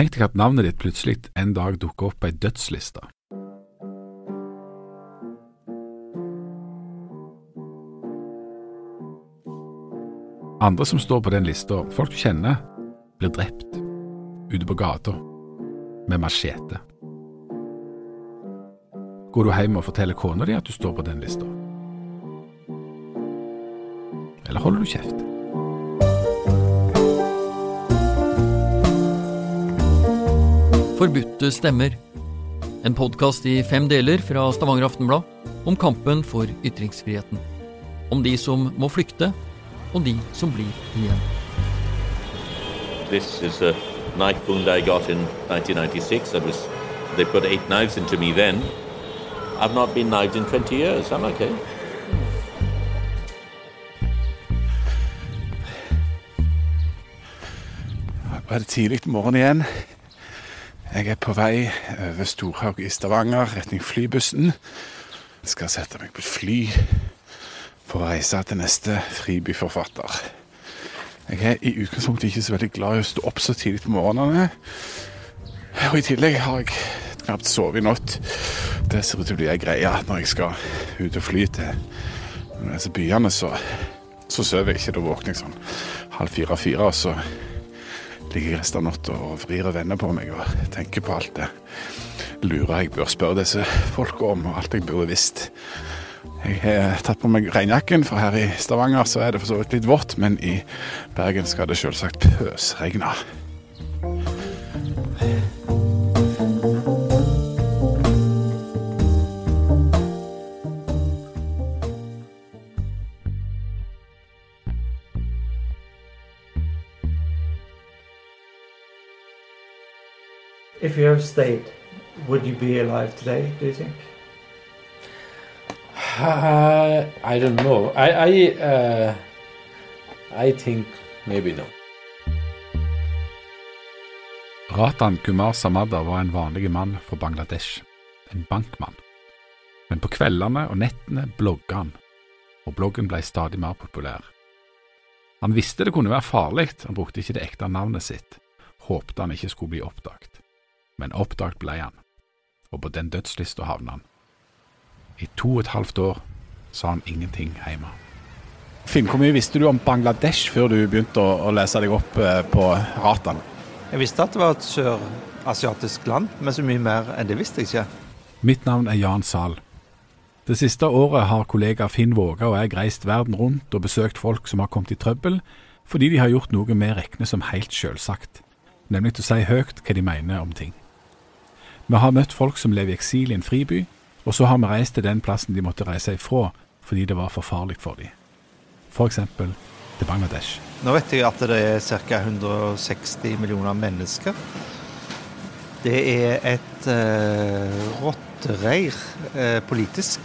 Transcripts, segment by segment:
Tenk deg at navnet ditt plutselig en dag dukker opp på ei dødsliste. Andre som står på den lista, folk du kjenner, blir drept ute på gata med machete. Går du hjem og forteller kona di at du står på den lista? Eller holder du kjeft? Forbudte stemmer. En podkast i fem deler fra Stavanger Aftenblad om kampen for ytringsfriheten. Om de som må flykte, og de som blir igjen. This is a knife wound I got in 1996. I was, they put eight knives into me then. I've not been knifed in 20 years. I'm okay. Nå er det tidlig morgen igjen. Jeg er på vei over Storhaug i Stavanger, retning flybussen. Jeg skal sette meg på et fly for å reise til neste fribyforfatter. Jeg er i utgangspunktet ikke så veldig glad i å stå opp så tidlig på morgenene. Og i tillegg har jeg knapt sovet i natt. Det ser ut til å bli ei greie når jeg skal ut og fly til byene. Så, så sover jeg ikke. Da våkner jeg sånn halv fire-fire, og så ligger jeg resten av natta og vrir og vender på meg og tenker på alt det lurer jeg bør spørre disse folka om, og alt jeg burde visst. Jeg har tatt på meg regnjakken, for her i Stavanger så er det for så vidt litt vått, men i Bergen skal det selvsagt pøsregne. You have stayed, would you be alive today, do you think? Uh, I don't know. I I uh, I think maybe no. Ratan Kumar Samada var en vanlig mann fra Bangladesh, en bankmann. Men på kveldene og nettene blogga han, og bloggen ble stadig mer populær. Han visste det kunne være farlig, han brukte ikke det ekte navnet sitt, håpte han ikke skulle bli oppdaget. Men oppdaget ble han, og på den dødslista havna han. I to og et halvt år sa han ingenting hjemme. Finn, hvor mye visste du om Bangladesh før du begynte å, lese deg opp eh, på Ratan? Jeg visste at det var et sørasiatisk land, men så mye mer enn det visste jeg ikke. Mitt navn er Jan Zahl. Det siste året har kollega Finn Våga og jeg reist verden rundt og besøkt folk som har kommet i trøbbel fordi de har gjort noe vi regner som helt selvsagt, nemlig til å si høyt hva de mener om ting. Vi har møtt folk som lever i eksil i en friby, og så har vi reist til den plassen de måtte reise ifra fordi det var for farlig for dem. Eksempel til Bangladesh. Nå vet jeg at det er ca. 160 millioner mennesker. Det er et eh, rottereir eh, politisk.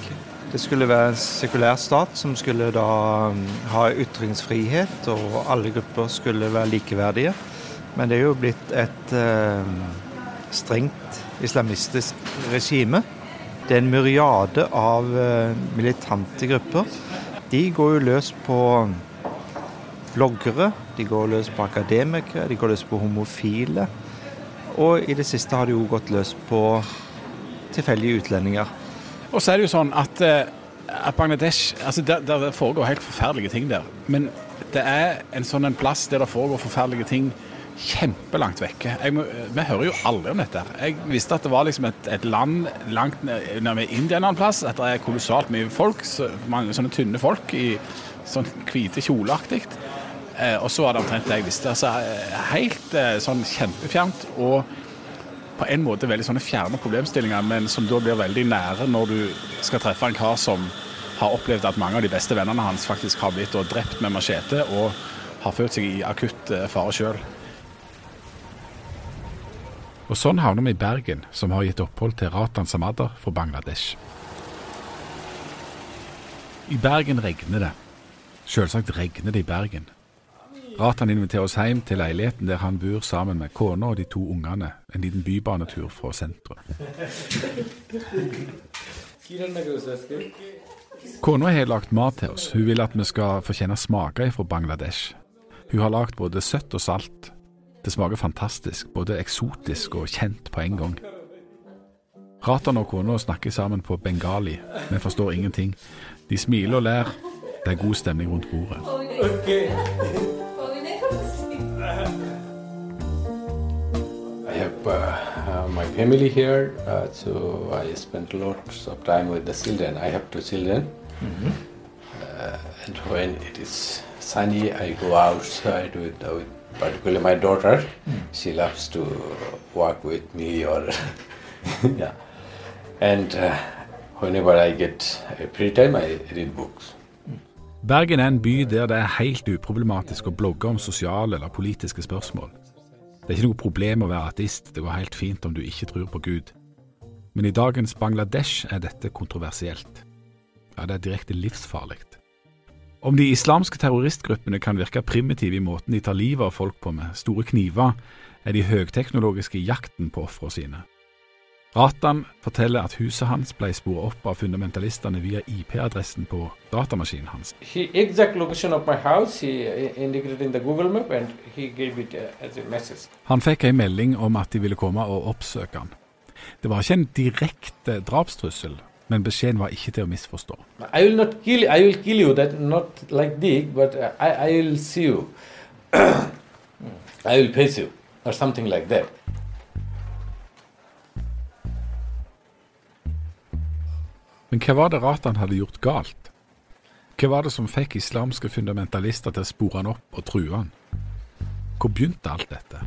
Det skulle være en sekulær stat som skulle da mm, ha ytringsfrihet, og alle grupper skulle være likeverdige. Men det er jo blitt et eh, strengt islamistisk regime. Det er en myriade av eh, militante grupper. De går jo løs på bloggere, de går løs på akademikere, de går løs på homofile. Og i det siste har de jo gått løs på tilfeldige utlendinger. Og så er det jo sånn at, eh, at Bangladesh altså der, der foregår helt forferdelige ting der. Men det er en sånn en plass der det foregår forferdelige ting kjempelangt vekke. Må- vi hører jo aldri om dette. Jeg visste at det var liksom et, et land langt ned- nede ved India en plass. At det er kolossalt mye folk, så, mange sånne tynne folk i sånn hvite kjoleaktig. Eh, og så var det omtrent det jeg visste. Altså, helt eh, sånn kjempefjernt. Og på en måte veldig sånne fjerne problemstillinger, men som da blir veldig nære når du skal treffe en kar som har opplevd at mange av de beste vennene hans faktisk har blitt drept med machete og har følt seg i akutt eh, fare sjøl. Og sånn havner vi i Bergen, som har gitt opphold til Ratan Samadar fra Bangladesh. I Bergen regner det. Selvsagt regner det i Bergen. Ratan inviterer oss hjem til leiligheten der han bor sammen med kona og de to ungene. En liten bybanetur fra sentrum. Kona har lagt mat til oss. Hun vil at vi skal få kjenne smaker fra Bangladesh. Hun har lagd både søtt og salt. Det smaker fantastisk, både eksotisk og kjent på en gang. Ratan og kona snakker sammen på bengali, men forstår ingenting. De smiler og ler. Det er god stemning rundt bordet. I have uh, uh, my family here, uh, so I spend lots of time with the children. I have two children, uh, and when it is sunny, I go outside with, uh, with particularly my daughter. She loves to walk with me, or yeah. And uh, whenever I get free time, I read books. Bergen er en by der det er helt uproblematisk å blogge om sosiale eller politiske spørsmål. Det er ikke noe problem å være ateist, det går helt fint om du ikke tror på Gud. Men i dagens Bangladesh er dette kontroversielt. Ja, det er direkte livsfarlig. Om de islamske terroristgruppene kan virke primitive i måten de tar livet av folk på med store kniver, er de høyteknologiske i jakten på ofrene sine. Ratan forteller at huset hans ble sporet opp av fundamentalistene via IP-adressen på datamaskinen hans. He exact location of my house he uh, indicated in the Google map, and he gave it as a message. Han fikk ei melding om at de ville komme og oppsøke han. Det var ikke en direkte drapstrussel, men beskjeden var ikke til å misforstå. I will not kill. I will kill you. That not like Dick, but uh, I, I will see you. I will face you, or something like that. Men hva var det Ratan hadde gjort galt? Hva var det som fikk islamske fundamentalister til å spore han opp og true han? Hvor begynte alt dette?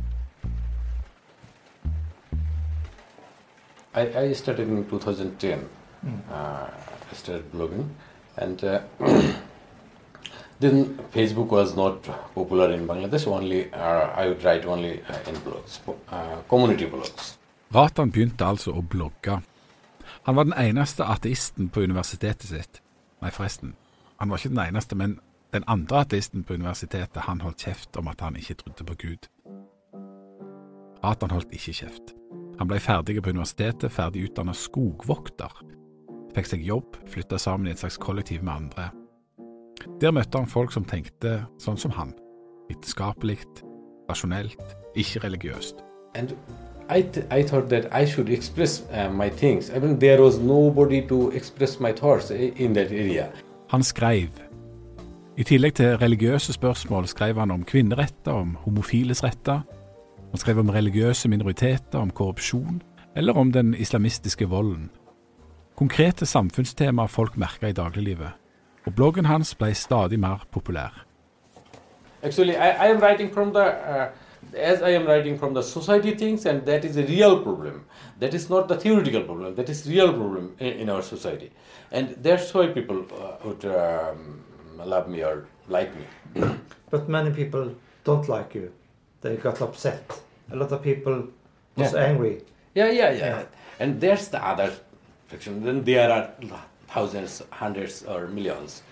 I, I started in 2010. Uh, I started blogging, and uh, then Facebook was not popular in Bangladesh. Only uh, I would write only uh, in blogs, uh, community blogs. Ratan begynte altså å blogge. Han var den eneste ateisten på universitetet sitt. Nei, forresten, han var ikke den eneste, men den andre ateisten på universitetet han holdt kjeft om at han ikke trodde på Gud. Ratan holdt ikke kjeft. Han ble ferdig på universitetet, ferdig utdannet skogvokter. Fikk seg jobb, flytta sammen i et slags kollektiv med andre. Der møtte han folk som tenkte sånn som han. Vitenskapelig, rasjonelt, ikke religiøst. And I, th- I thought that I should express uh, my things. I mean, there was nobody to express my thoughts in that area. Han skrev. I tillegg til religiøse spørsmål skrev han om kvinneretter, om homofiles retter. Han skrev om religiøse minoriteter, om korrupsjon, eller om den islamistiske volden. Konkrete samfunnstemaer folk merka i dagliglivet. Og bloggen hans ble stadig mer populær. Actually, I, I am writing from the, uh, as I am writing from the society things, and that is a real problem. That is not the theoretical problem. That is real problem in, in our society, and that's why people uh, would um, love me or like me. But many people don't like you. They got upset. A lot of people was Yeah. angry. Yeah, yeah, yeah. Yeah. And there's the other fiction. Then there are thousands, hundreds, or millions.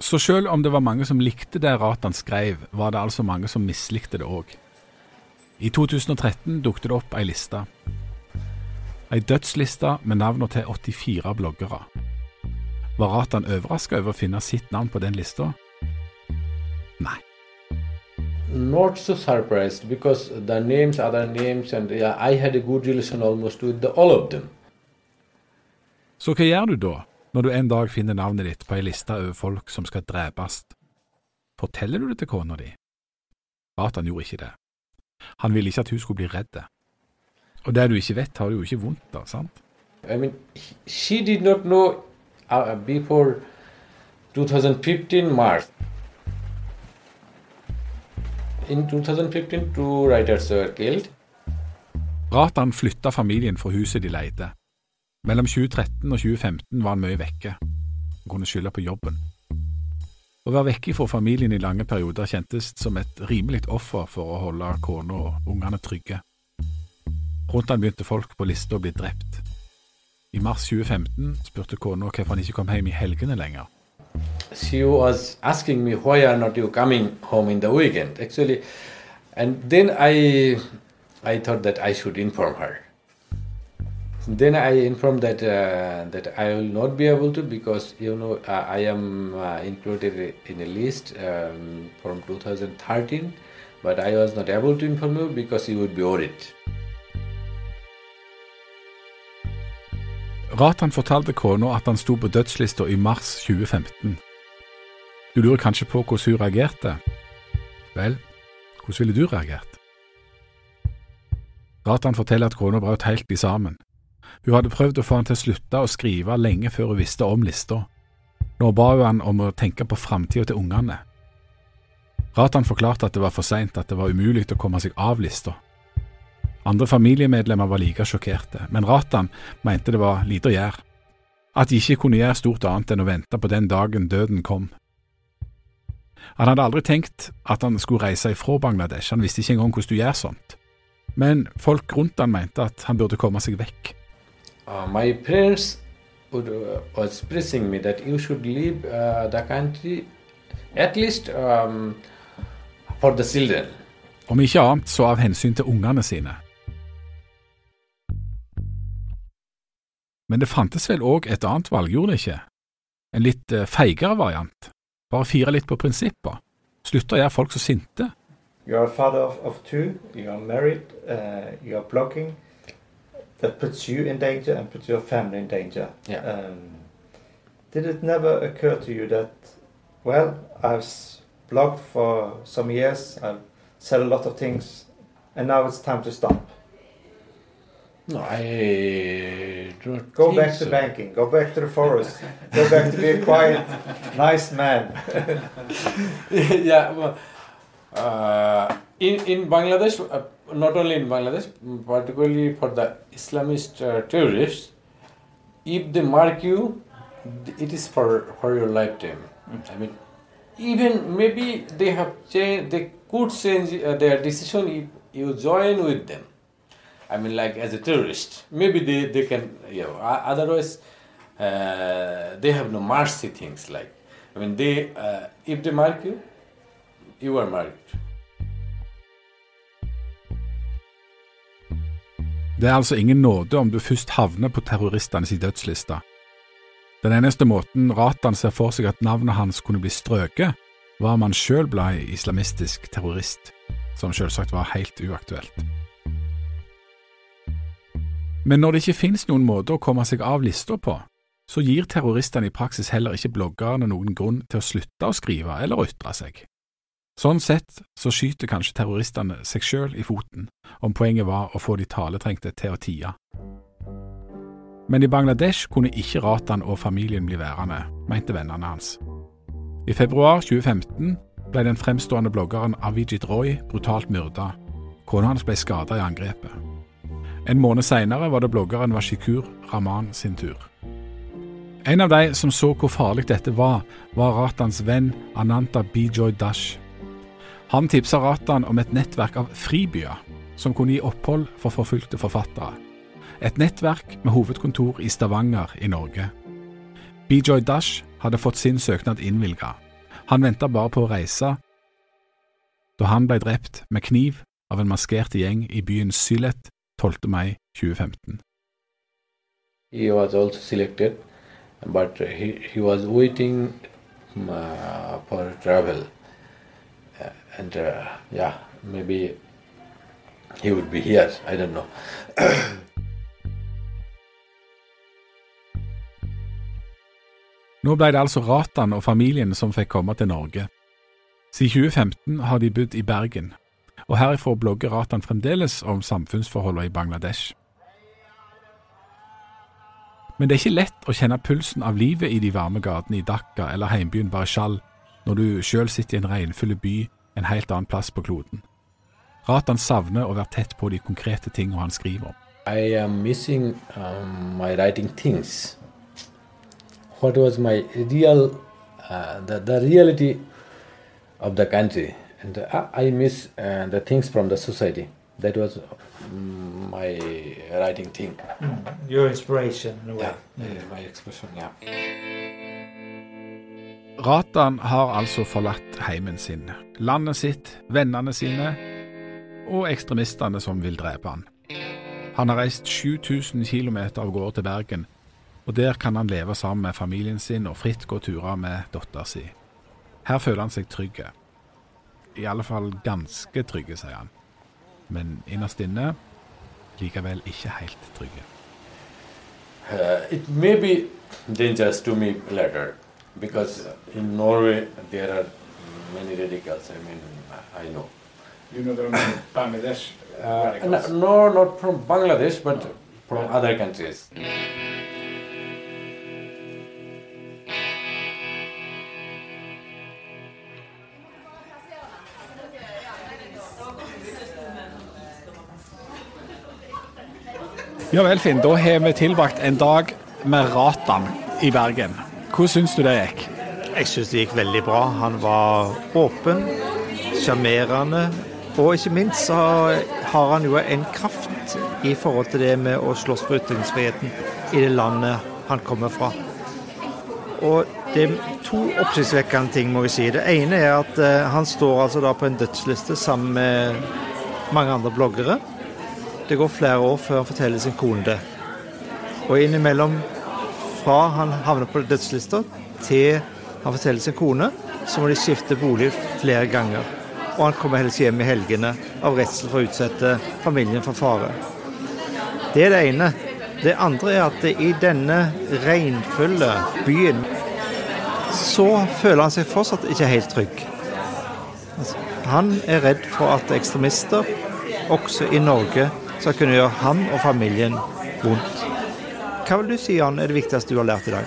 Så selv om det var mange som likte det Ratan skrev, var det altså mange som mislikte det òg. I 2013 dukket det opp ei liste. Ei dødsliste med navnene til 84 bloggere. Var Ratan overraska over å finne sitt navn på den lista? Nei. Not so surprised because the names, other names, and yeah, I had a good relation almost with the, all of them. Så hva gjør du da, når du en dag finner navnet ditt på ei liste over folk som skal drepes? Forteller du det til kona di? Ratan gjorde ikke det. Han ville ikke at hun skulle bli redd. Og det du ikke vet, har du jo ikke vondt av, sant? I mean, she did not know uh, before 2015 March. In 2015, two writers were killed. Ratan flytta familien fra huset de leide. Mellom 2013 og 2015 var han mye vekke. Han kunne skylde på jobben. Å være vekke fra familien i lange perioder kjentes som et rimelig offer for å holde kona og ungene trygge. Rundt han begynte folk på lista å bli drept. I mars 2015 spurte kona hvorfor han ikke kom hjem i helgene lenger. She was asking me, why are not you coming home in the weekend? Actually, and then I, I thought that I should inform her. Then I informed that uh, that I will not be able to because you know uh, I am uh, included in a list um, from 2013 but I was not able to inform you because you would be worried. Ratan fortalte kona at han sto på dødslista i mars 2015. Du lurer kanskje på hvordan hun reagerte? Vel, hvordan ville du reagert? Ratan forteller at kona brøt helt i sammen. Hun hadde prøvd å få han til å slutte å skrive lenge før hun visste om lista. Nå ba hun han om å tenke på framtida til ungene. Ratan forklarte at det var for seint, at det var umulig å komme seg av lista. Andre familiemedlemmer var like sjokkerte, men Ratan mente det var lite å gjøre, at de ikke kunne gjøre stort annet enn å vente på den dagen døden kom. Han hadde aldri tenkt at han skulle reise ifra Bangladesh, han visste ikke engang hvordan du gjør sånt, men folk rundt han mente at han burde komme seg vekk. Uh, my parents would, uh, was pressing me that you should leave uh, the country at least um, for the children. Om ikke annet så av hensyn til ungene sine. Men det fantes vel òg et annet valg, gjorde det ikke? En litt eh, feigere variant. Bare fire litt på prinsipper. Slutte å gjøre folk så sinte. You're a father of, of two, you're married, uh, you're blogging. That puts you in danger and puts your family in danger. Yeah. Um, did it never occur to you that, well, I've blogged for some years, I've said a lot of things, and now it's time to stop? No, I don't Go back to banking, go back to the forest, go back to be a quiet, nice man. yeah, well, uh, in in Bangladesh, uh, not only in Bangladesh, particularly for the Islamist uh, terrorists, if they mark you, it is for for your lifetime. I mean, even maybe they have changed. They could change uh, their decision if you join with them. I mean, like as a terrorist, maybe they, they can, you know, otherwise uh, they have no mercy things like, I mean, they, uh, if they mark you, you are marked. Det er altså ingen nåde om du først havner på terroristenes dødsliste. Den eneste måten Ratan ser for seg at navnet hans kunne bli strøket, var om han sjøl ble islamistisk terrorist, som selvsagt var helt uaktuelt. Men når det ikke finnes noen måte å komme seg av lista på, så gir terroristene i praksis heller ikke bloggerne noen grunn til å slutte å skrive eller ytre seg. Sånn sett så skyter kanskje terroristene seg sjøl i foten, om poenget var å få de taletrengte til å tie. Men i Bangladesh kunne ikke Ratan og familien bli værende, mente vennene hans. I februar 2015 ble den fremstående bloggeren Avijit Roy brutalt myrda. Kona hans ble skada i angrepet. En måned seinere var det bloggeren Washikur Rahman sin tur. En av de som så hvor farlig dette var, var Ratans venn Ananta Bijoy Dash. Han tipsa Ratan om et nettverk av fribyer som kunne gi opphold for forfulgte forfattere. Et nettverk med hovedkontor i Stavanger i Norge. Bijoy Dash hadde fått sin søknad innvilga. Han venta bare på å reise da han ble drept med kniv av en maskert gjeng i byen Sylet 12. mai 2015. He was also selected, but he, he was waiting uh, for. And uh, yeah, maybe he would be here. I don't know. Nå ble det altså Ratan og familien som fikk komme til Norge. Siden 2015 har de bodd i Bergen, og herifra blogger Ratan fremdeles om samfunnsforholdene i Bangladesh. Men det er ikke lett å kjenne pulsen av livet i de varme gatene i Dhaka eller heimbyen Barishal når du sjøl sitter i en regnfull by en helt annen plass på kloden. Ratan savner å være tett på de konkrete tingene han skriver om. I am missing um, my writing things. What was my real, uh, the, the reality of the country, and uh, I miss uh, the things from the society. That was mm, my writing thing. Your inspiration, in a way. Yeah, yeah. my expression. Yeah. Ratan har altså forlatt heimen sin, landet sitt, vennene sine og ekstremistene som vil drepe han. Han har reist 7000 km av gårde til Bergen, og der kan han leve sammen med familien sin og fritt gå turer med dattera si. Her føler han seg trygg. i alle fall ganske trygge, sier han. Men innerst inne likevel ikke helt trygge. Uh, it may be dangerous to me later because in Norway there are many radicals. I mean, I know. You know there are many Bangladesh Uh, no, no, not from Bangladesh, but from other countries. Ja vel, Finn. Da har vi tilbrakt en dag med Ratan i Bergen. Hvordan syns du det gikk? Jeg syns det gikk veldig bra. Han var åpen, sjarmerende. Og ikke minst så har han jo en kraft i forhold til det med å slåss for ytringsfriheten i det landet han kommer fra. Og det er to oppsiktsvekkende ting, må vi si. Det ene er at eh, han står altså da på en dødsliste sammen med mange andre bloggere. Det går flere år før han forteller sin kone det. Og innimellom, fra han havner på dødslista til han forteller sin kone, så må de skifte bolig flere ganger. Og han kommer helst hjem i helgene av redsel for å utsette familien for fare. Det er det ene. Det andre er at i denne regnfulle byen så føler han seg fortsatt ikke helt trygg. Altså, Han er redd for at ekstremister, også i Norge, skal kunne gjøre han og familien vondt. Hva vil du si, Jan, er det viktigste du har lært i dag?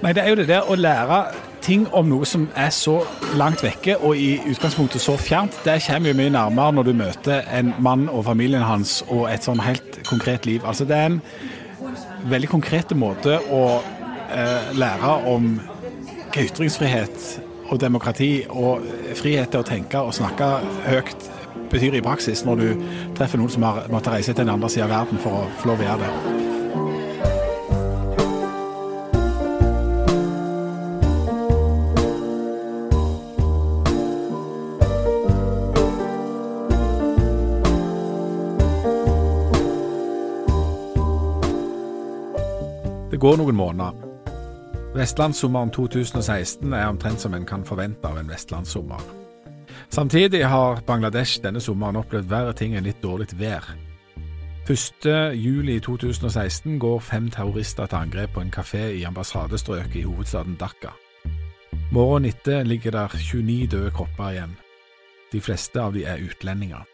Nei, det er jo det der å lære ting om noe som er så langt vekke og i utgangspunktet så fjernt. Det kommer jo mye nærmere når du møter en mann og familien hans og et sånn helt konkret liv. Altså Det er en veldig konkret måte å eh, lære om hva ytringsfrihet og demokrati og frihet til å tenke og snakke høyt betyr i praksis når du treffer noen som har måttet reise til den andre siden av verden for å få lov å gjøre det. Går noen måneder. Vestlandssommeren 2016 er omtrent som en kan forvente av en vestlandssommer. Samtidig har Bangladesh denne sommeren opplevd verre ting enn litt dårlig vær. 1.7.2016 går fem terrorister til angrep på en kafé i ambassadestrøket i hovedstaden Dhaka. Morgenen etter ligger der 29 døde kropper igjen. De fleste av de er utlendinger.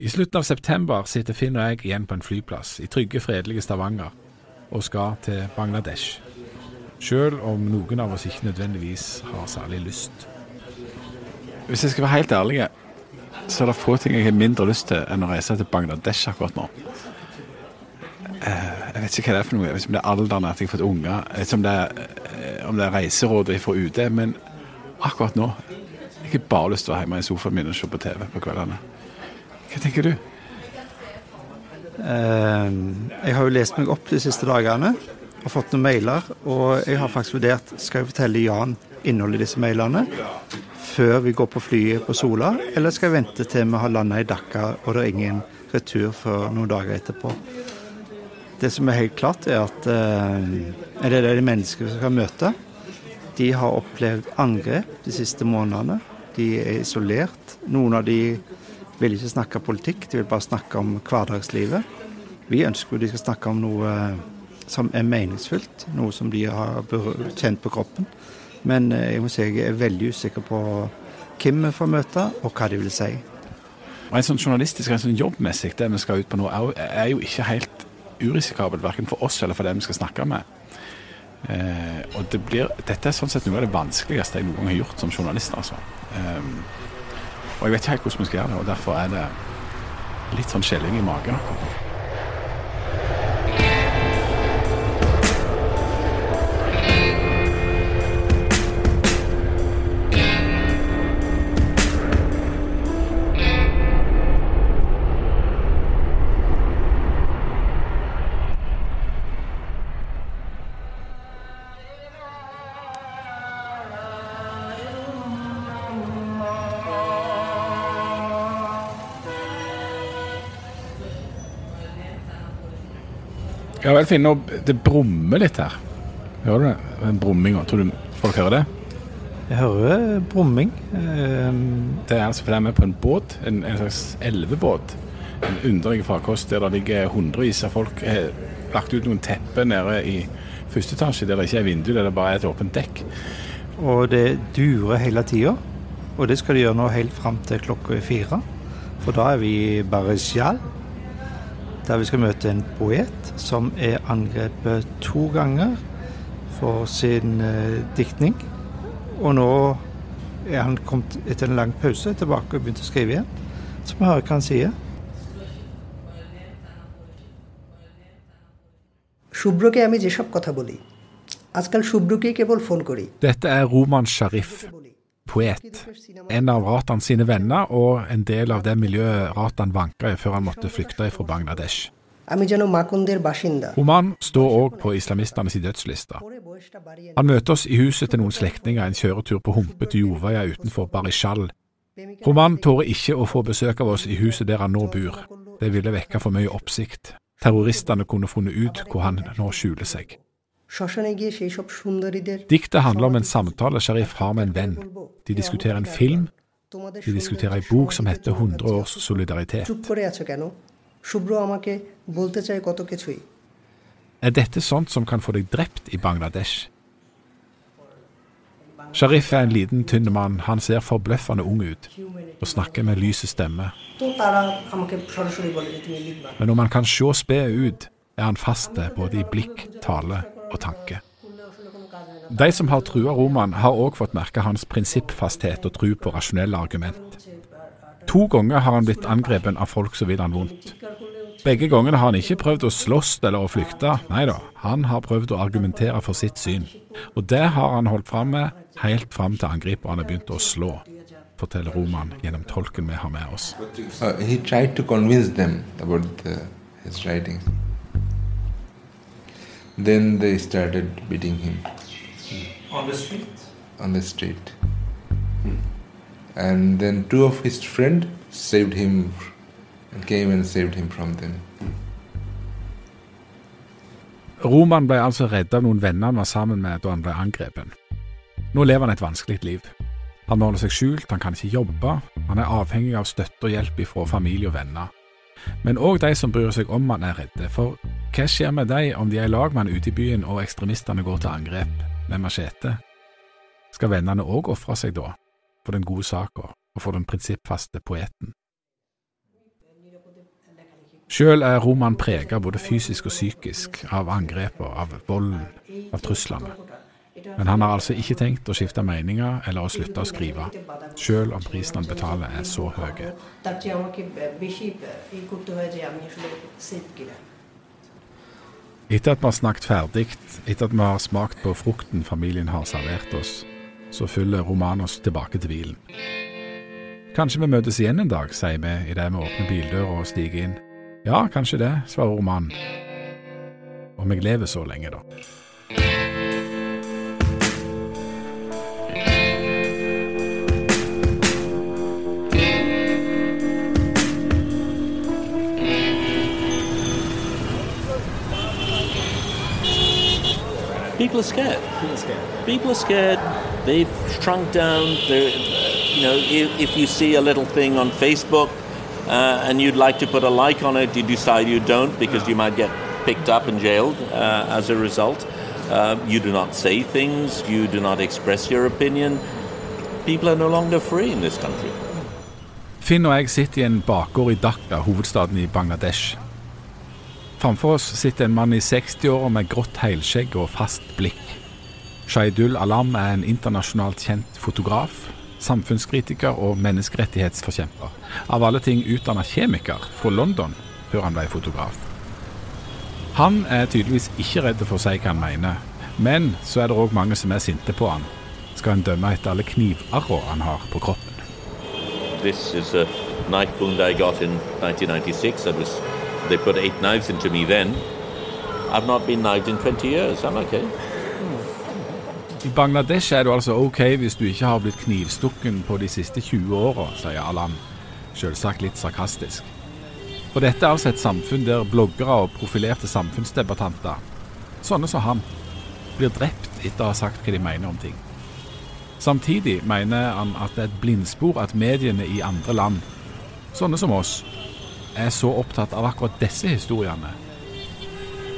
I slutten av september sitter Finn og jeg igjen på en flyplass i trygge, fredelige Stavanger og skal til Bangladesh. Selv om noen av oss ikke nødvendigvis har særlig lyst. Hvis jeg skal være helt ærlig, så er det få ting jeg har mindre lyst til enn å reise til Bangladesh akkurat nå. Eh, Jeg vet ikke hva det er for noe. Jeg om det er alderen at jeg har fått unger, jeg vet ikke om det er, eh, om det er reiserådet fra UD, men akkurat nå jeg har bare lyst til å være hjemme i sofaen min og se på TV på kveldene. Hva tenker du? Eh, Jeg har jo lest meg opp de siste dagene og fått noen mailer. Og jeg har faktisk vurdert skal jeg fortelle Jan innholdet i disse mailene før vi går på flyet på Sola, eller skal jeg vente til vi har landa i Dhaka og det er ingen retur før noen dager etterpå. Det som er helt klart, er at det er de menneskene vi skal møte, de har opplevd angrep de siste månedene. De er isolert. Noen av de vil ikke snakke politikk, de vil bare snakke om hverdagslivet. Vi ønsker jo de skal snakke om noe som er meningsfullt, noe som de har kjent på kroppen. Men eh, jeg må si jeg er veldig usikker på hvem vi får møte, og hva de vil si. Rent sånn journalistisk, rent sånn jobbmessig, det vi skal ut på nå, er jo- ikke helt urisikabelt, verken for oss eller for dem vi skal snakke med. Eh, og det blir, dette er sånn sett noe av det vanskeligste jeg noen gang har gjort som journalist. altså. Eh, og jeg vet ikke helt hvordan vi skal gjøre det, og derfor er det litt sånn skjelling i magen. Ja vel, Finn, det brummer litt her. Hører du det? Brumminga. Tror du Folk hører det? Jeg hører brumming. Um... Det er altså fordi vi er på en båt, en, en slags elvebåt. En underlig farkost der det ligger hundrevis av folk. har lagt ut noen tepper nede i første etasje der det ikke er vindu, der det bare er et åpent dekk. Og det durer hele tida. Og det skal de gjøre nå helt fram til klokka er fire. For da er vi i Barisial, der vi skal møte en poet som er angrepet to ganger for sin eh, diktning. Og nå er han kommet etter en lang pause tilbake og begynt å skrive igjen. Så vi hører hva han sier. শুভ্রকে আমি যেসব কথা বলি আজকাল শুভ্রকেই কেবল phone করি Dette er Roman Sharif, বলি poet, en av Ratan sine venner og en del av det miljøet Ratan vanka i før han måtte flykte fra Bangladesh. Oman står òg på islamistenes dødsliste. Han møter oss i huset til noen slektninger en kjøretur på humpe til Joveia utenfor Barishal. Roman tårer ikke å få besøk av oss i huset der han nå bor. Det ville vekke for mye oppsikt. Terroristene kunne funnet ut hvor han nå skjuler seg. Diktet handler om en samtale Sharif har med en venn. De diskuterer en film. De diskuterer ei bok som heter 100 års solidaritet. Er dette sånt som kan få deg drept i Bangladesh? Sharif er en liten, tynn mann. Han ser forbløffende ung ut og snakker med lyse stemme. Men om han kan se sped ut, er han fast både i blikk, tale og tanke. De som har trua Roman, har òg fått merke hans prinsippfasthet og tru på rasjonelle argument. To ganger har han blitt angrepet av folk som vil han vondt. Begge gangene har han ikke prøvd å slåss eller å flykte, nei da, han har prøvd å argumentere for sitt syn. Og det har han holdt fram med helt fram til angriperne begynte å slå, forteller Roman gjennom tolken vi har med oss. Uh, Then they started beating him On the street? on the street. And then two of his friends saved him and came and saved him from them. Roman ble altså redda av noen venner han var sammen med da han ble angrepet. Nå lever han et vanskelig liv. Han holder seg skjult, han kan ikke jobbe, han er avhengig av støtte og hjelp fra familie og venner. Men òg de som bryr seg om han er redde, for hva skjer med de om de er i lag med han ute i byen og ekstremistene går til angrep med machete? Skal vennene òg ofre seg da, for den gode saka og for den prinsippfaste poeten? Sjøl er Roman prega både fysisk og psykisk av angrepene, av volden, av truslene. Men han har altså ikke tenkt å skifte meninger eller å slutte å skrive, selv om prisen han betaler er så høy. Etter at vi har snakket ferdig, etter at vi har smakt på frukten familien har servert oss, så følger Romanos tilbake til bilen. Kanskje vi møtes igjen en dag, sier vi idet vi åpner bildøra og stiger inn. Ja, kanskje det, svarer Roman. Om jeg lever så lenge, da. People are scared. People are scared. People are scared. They've shrunk down. They're, you know, if, if you see a little thing on Facebook uh, and you'd like to put a like on it, you decide you don't because you might get picked up and jailed uh, as a result. Uh, you do not say things. You do not express your opinion. People are no longer free in this country. Finn og jeg sitter i en bakgård i Dhaka, hovedstaden i Bangladesh. Framfor oss sitter en mann i 60-åra med grått helskjegg og fast blikk. Shaidul Alam er en internasjonalt kjent fotograf, samfunnskritiker og menneskerettighetsforkjemper. Av alle ting utdanna kjemiker fra London før han ble fotograf. Han er tydeligvis ikke redd for å si hva han mener, men så er det òg mange som er sinte på han. Skal en dømme etter alle knivarra han har på kroppen. This is a knife wound I got in 1996. I was, they put eight knives into me then. I've not been knifed in 20 years. I'm okay. I Bangladesh er du altså ok hvis du ikke har blitt knivstukken på de siste 20 åra, sier Alam, selvsagt litt sarkastisk. For dette er altså et samfunn der bloggere og profilerte samfunnsdebattanter, sånne som han, blir drept etter å ha sagt hva de mener om ting. Samtidig mener han at det er et blindspor at mediene i andre land, sånne som oss, er så opptatt av akkurat disse historiene.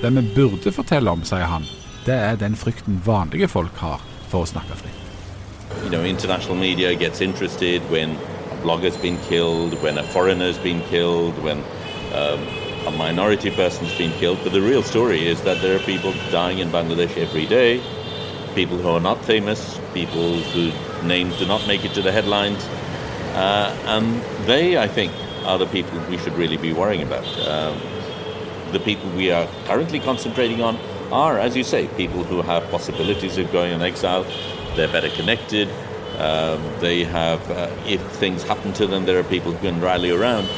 Det vi burde fortelle om, sier han, det er den frykten vanlige folk har for å snakke fritt. You know, international media gets interested when a blogger's been killed, when a foreigner's been killed, when um, a minority person's been killed. But the real story is that there are people dying in Bangladesh every day, people who are not famous, people whose names do not make it to the headlines. Uh, and they, I think, are the people we should really be worrying about. Um, the people we are currently concentrating on are, as you say, people who have possibilities of going in exile. They're better connected. Um, they have, uh, if things happen to them, there are people who can rally around.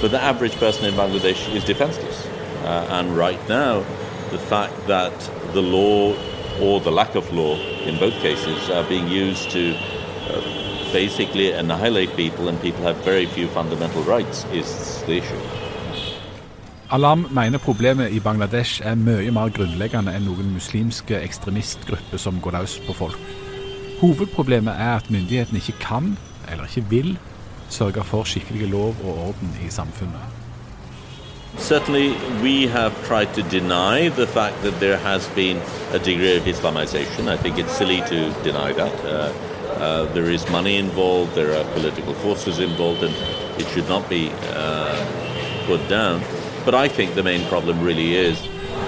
But the average person in Bangladesh is defenseless. Uh, and right now, the fact that the law or the lack of law in both cases are being used to uh, basically annihilate people and people have very few fundamental rights is the issue. Alam mener problemet i Bangladesh er mye mer grunnleggende enn noen muslimske ekstremistgrupper som går løs på folk. Hovedproblemet er at myndighetene ikke kan, eller ikke vil, sørge for skikkelig lov og orden i samfunnet. Certainly, we have tried to deny the fact that there has been a degree of Islamization. I think it's silly to deny that. Uh, uh, there is money involved, there are political forces involved, and it should not be uh, put down. But I think the main problem really is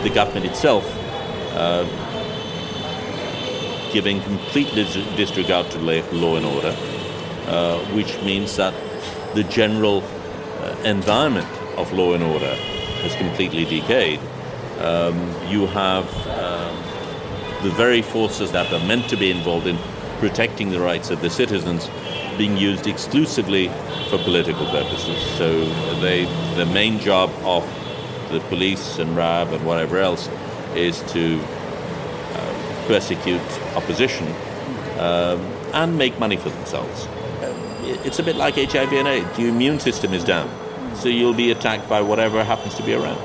the government itself uh, giving complete dis- disregard to la- law and order, uh, which means that the general uh, environment of law and order has completely decayed. Um, you have um, the very forces that are meant to be involved in protecting the rights of the citizens being used exclusively for political purposes. So they, the main job of the police and RAB and whatever else is to uh, persecute opposition um, and make money for themselves. Uh, It's a bit like HIV and AIDS. Your immune system is down, so you'll be attacked by whatever happens to be around.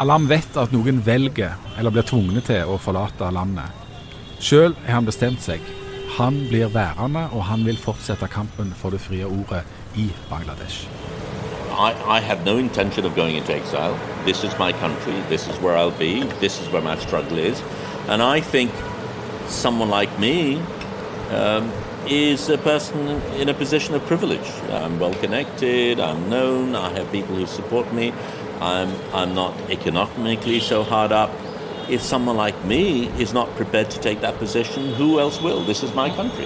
Alam vet at noen velger, eller blir tvunget til, å forlate landet. Sjøl har han bestemt seg. Han blir værende, og han vil fortsette kampen for det frie ordet i Bangladesh. I, I have no intention of going into exile. This is my country. This is where I'll be. This is where my struggle is. And I think someone like me um, is a person in a position of privilege. I'm well connected, I'm known, I have people who support me, I'm, I'm not economically so hard up. If someone like me is not prepared to take that position, who else will? This is my country.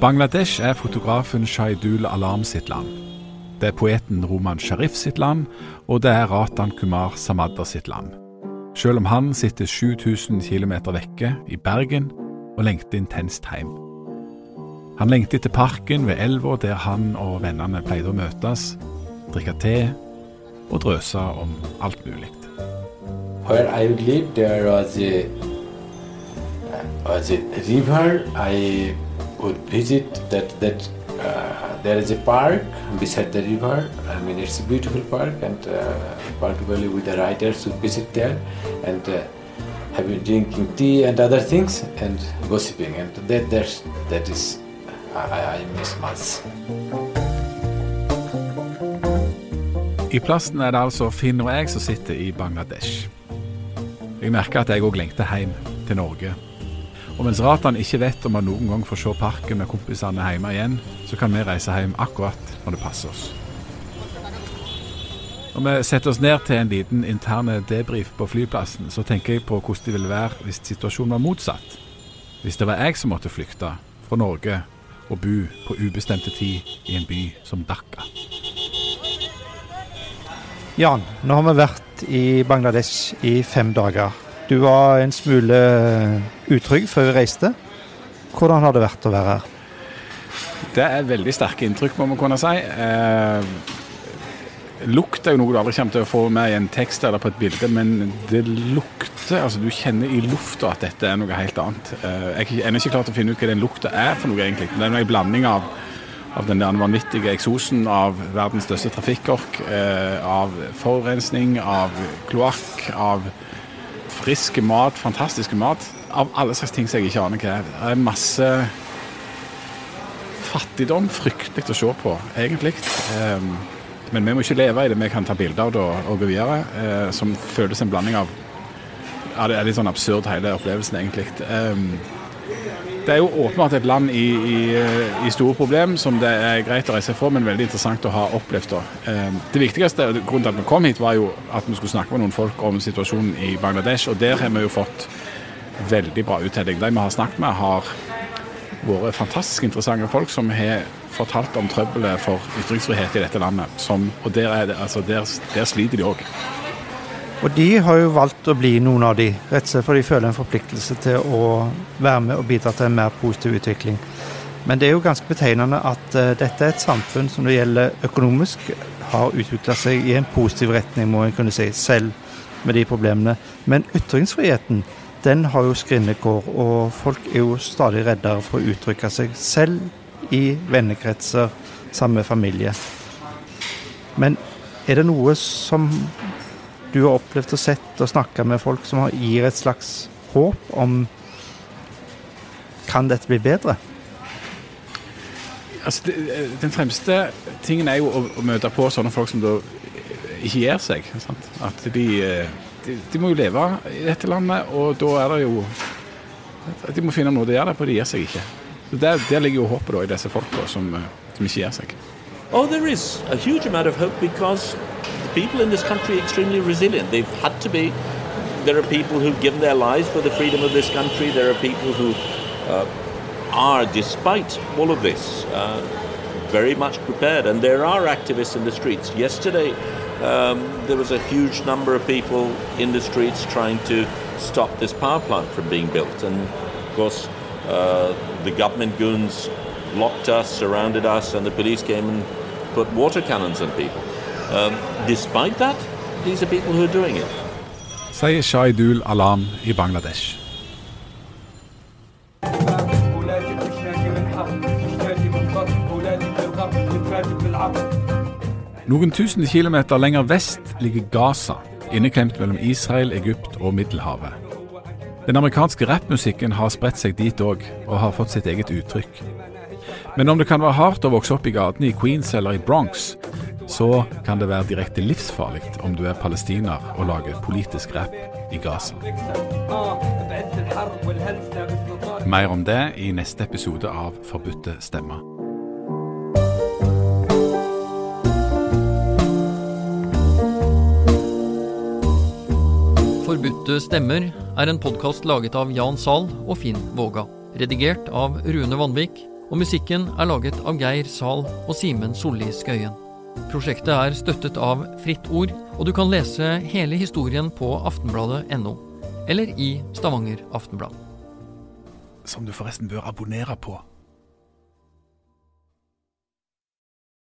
Bangladesh er fotografen Shaidul Alam sitt land. Det er poeten Roman Sharif sitt land, og det er Ratan Kumar Samadda sitt land. Selv om han sitter 7000 km vekke, i Bergen, og lengter intenst hjem. Han lengtet etter parken ved elva der han og vennene pleide å møtes, drikke te og drøse om alt mulig. Where I would live, there was a was river. I would visit that that uh, is a park beside the river. I mean, it's a beautiful park, and uh, particularly with the riders who visit there and uh, having drinking tea and other things and gossiping, and that that's, that is I, I miss much. I plassen er det altså Finn og jeg som sitter i Bangladesh. Jeg merker at jeg òg lengter hjem til Norge. Og mens Ratan ikke vet om han noen gang får se parken med kompisene hjemme igjen, så kan vi reise hjem akkurat når det passer oss. Når vi setter oss ned til en liten interne debrief på flyplassen, så tenker jeg på hvordan det ville være hvis situasjonen var motsatt. Hvis det var jeg som måtte flykte fra Norge og bo på ubestemte tid i en by som Dhaka. Jan, nå har vi vært i Bangladesh i fem dager. Du var en smule utrygg før vi reiste. Hvordan har det vært å være her? Det er veldig sterke inntrykk, må man kunne si. Eh, lukt er jo noe du aldri kommer til å få med i en tekst eller på et bilde, men det lukter altså Du kjenner i lufta at dette er noe helt annet. Eh, jeg er ennå ikke til å finne ut hva den lukta er for noe, egentlig. Det er en blanding av, av den der vanvittige eksosen av verdens største trafikkork, eh, av forurensning, av kloakk, av frisk mat, fantastiske mat. Av alle slags ting som jeg ikke aner hva er. Det er masse fattigdom. Fryktelig å se på, egentlig. Eh, men vi må ikke leve i det. Vi kan ta bilder av det og gå videre. Eh, som føles en blanding av Ja, det er litt sånn absurd hele opplevelsen, egentlig. Eh, det er jo åpenbart et land i, i, i, store problem som det er greit å reise fra, men veldig interessant å ha opplevd. Eh, det viktigste grunnen til at vi kom hit, var jo at vi skulle snakke med noen folk om situasjonen i Bangladesh. Og der har vi jo fått veldig bra uttelling. De vi har snakket med, har vært fantastisk interessante folk som har fortalt om trøbbelet for ytringsfrihet i dette landet. Som, og der, det, altså der, der, sliter de òg. Og de har jo valgt å bli noen av de, rett og slett fordi de føler en forpliktelse til å være med og bidra til en mer positiv utvikling. Men det er jo ganske betegnende at uh, dette er et samfunn som det gjelder økonomisk, har utvikla seg i en positiv retning, må en kunne si, selv med de problemene. Men ytringsfriheten, den har jo skrinnekår, og folk er jo stadig reddere for å uttrykke seg, selv i vennekretser, sammen med familie. Men er det noe som du har opplevd og sett og snakka med folk som gir et slags håp om Kan dette bli bedre? Altså, det, den fremste tingen er jo å, å, møte på sånne folk som da ikke gir seg. Sant? At de, de, de, må jo leve i dette landet, og da er det jo De må finne noe å gjøre det på, de gir seg ikke. Der, der ligger jo håpet i disse folka som, eh, som ikke gir seg. Oh, there is a huge amount of hope because the people in this country are extremely resilient. They've had to be. There are people who've given their lives for the freedom of this country. There are people who uh, are, despite all of this, uh, very much prepared. And there are activists in the streets. Yesterday, um, there was a huge number of people in the streets trying to stop this power plant from being built. And of course, uh, the government goons locked us, surrounded us, and the police came and put water cannons on people. Um, despite that, these are people who are doing it. Sier Shahidul Alam i Bangladesh. Noen tusen kilometer lenger vest ligger Gaza, inneklemt mellom Israel, Egypt og Middelhavet. Den amerikanske rappmusikken har spredt seg dit òg, og har fått sitt eget uttrykk. Men om det kan være hardt å vokse opp i gatene i Queens eller i Bronx, så kan det være direkte livsfarlig om du er palestiner og lager politisk rapp i Gaza. Mer om det i neste episode av Forbudte stemmer. Forbudte stemmer er en podkast laget av Jan Zahl og Finn Våga. Redigert av Rune Vanvik, og musikken er laget av Geir Zahl og Simen Solli Skøyen. Prosjektet er støttet av Fritt Ord, og du kan lese hele historien på aftenbladet.no, eller i Stavanger Aftenblad. Som du forresten bør abonnere på.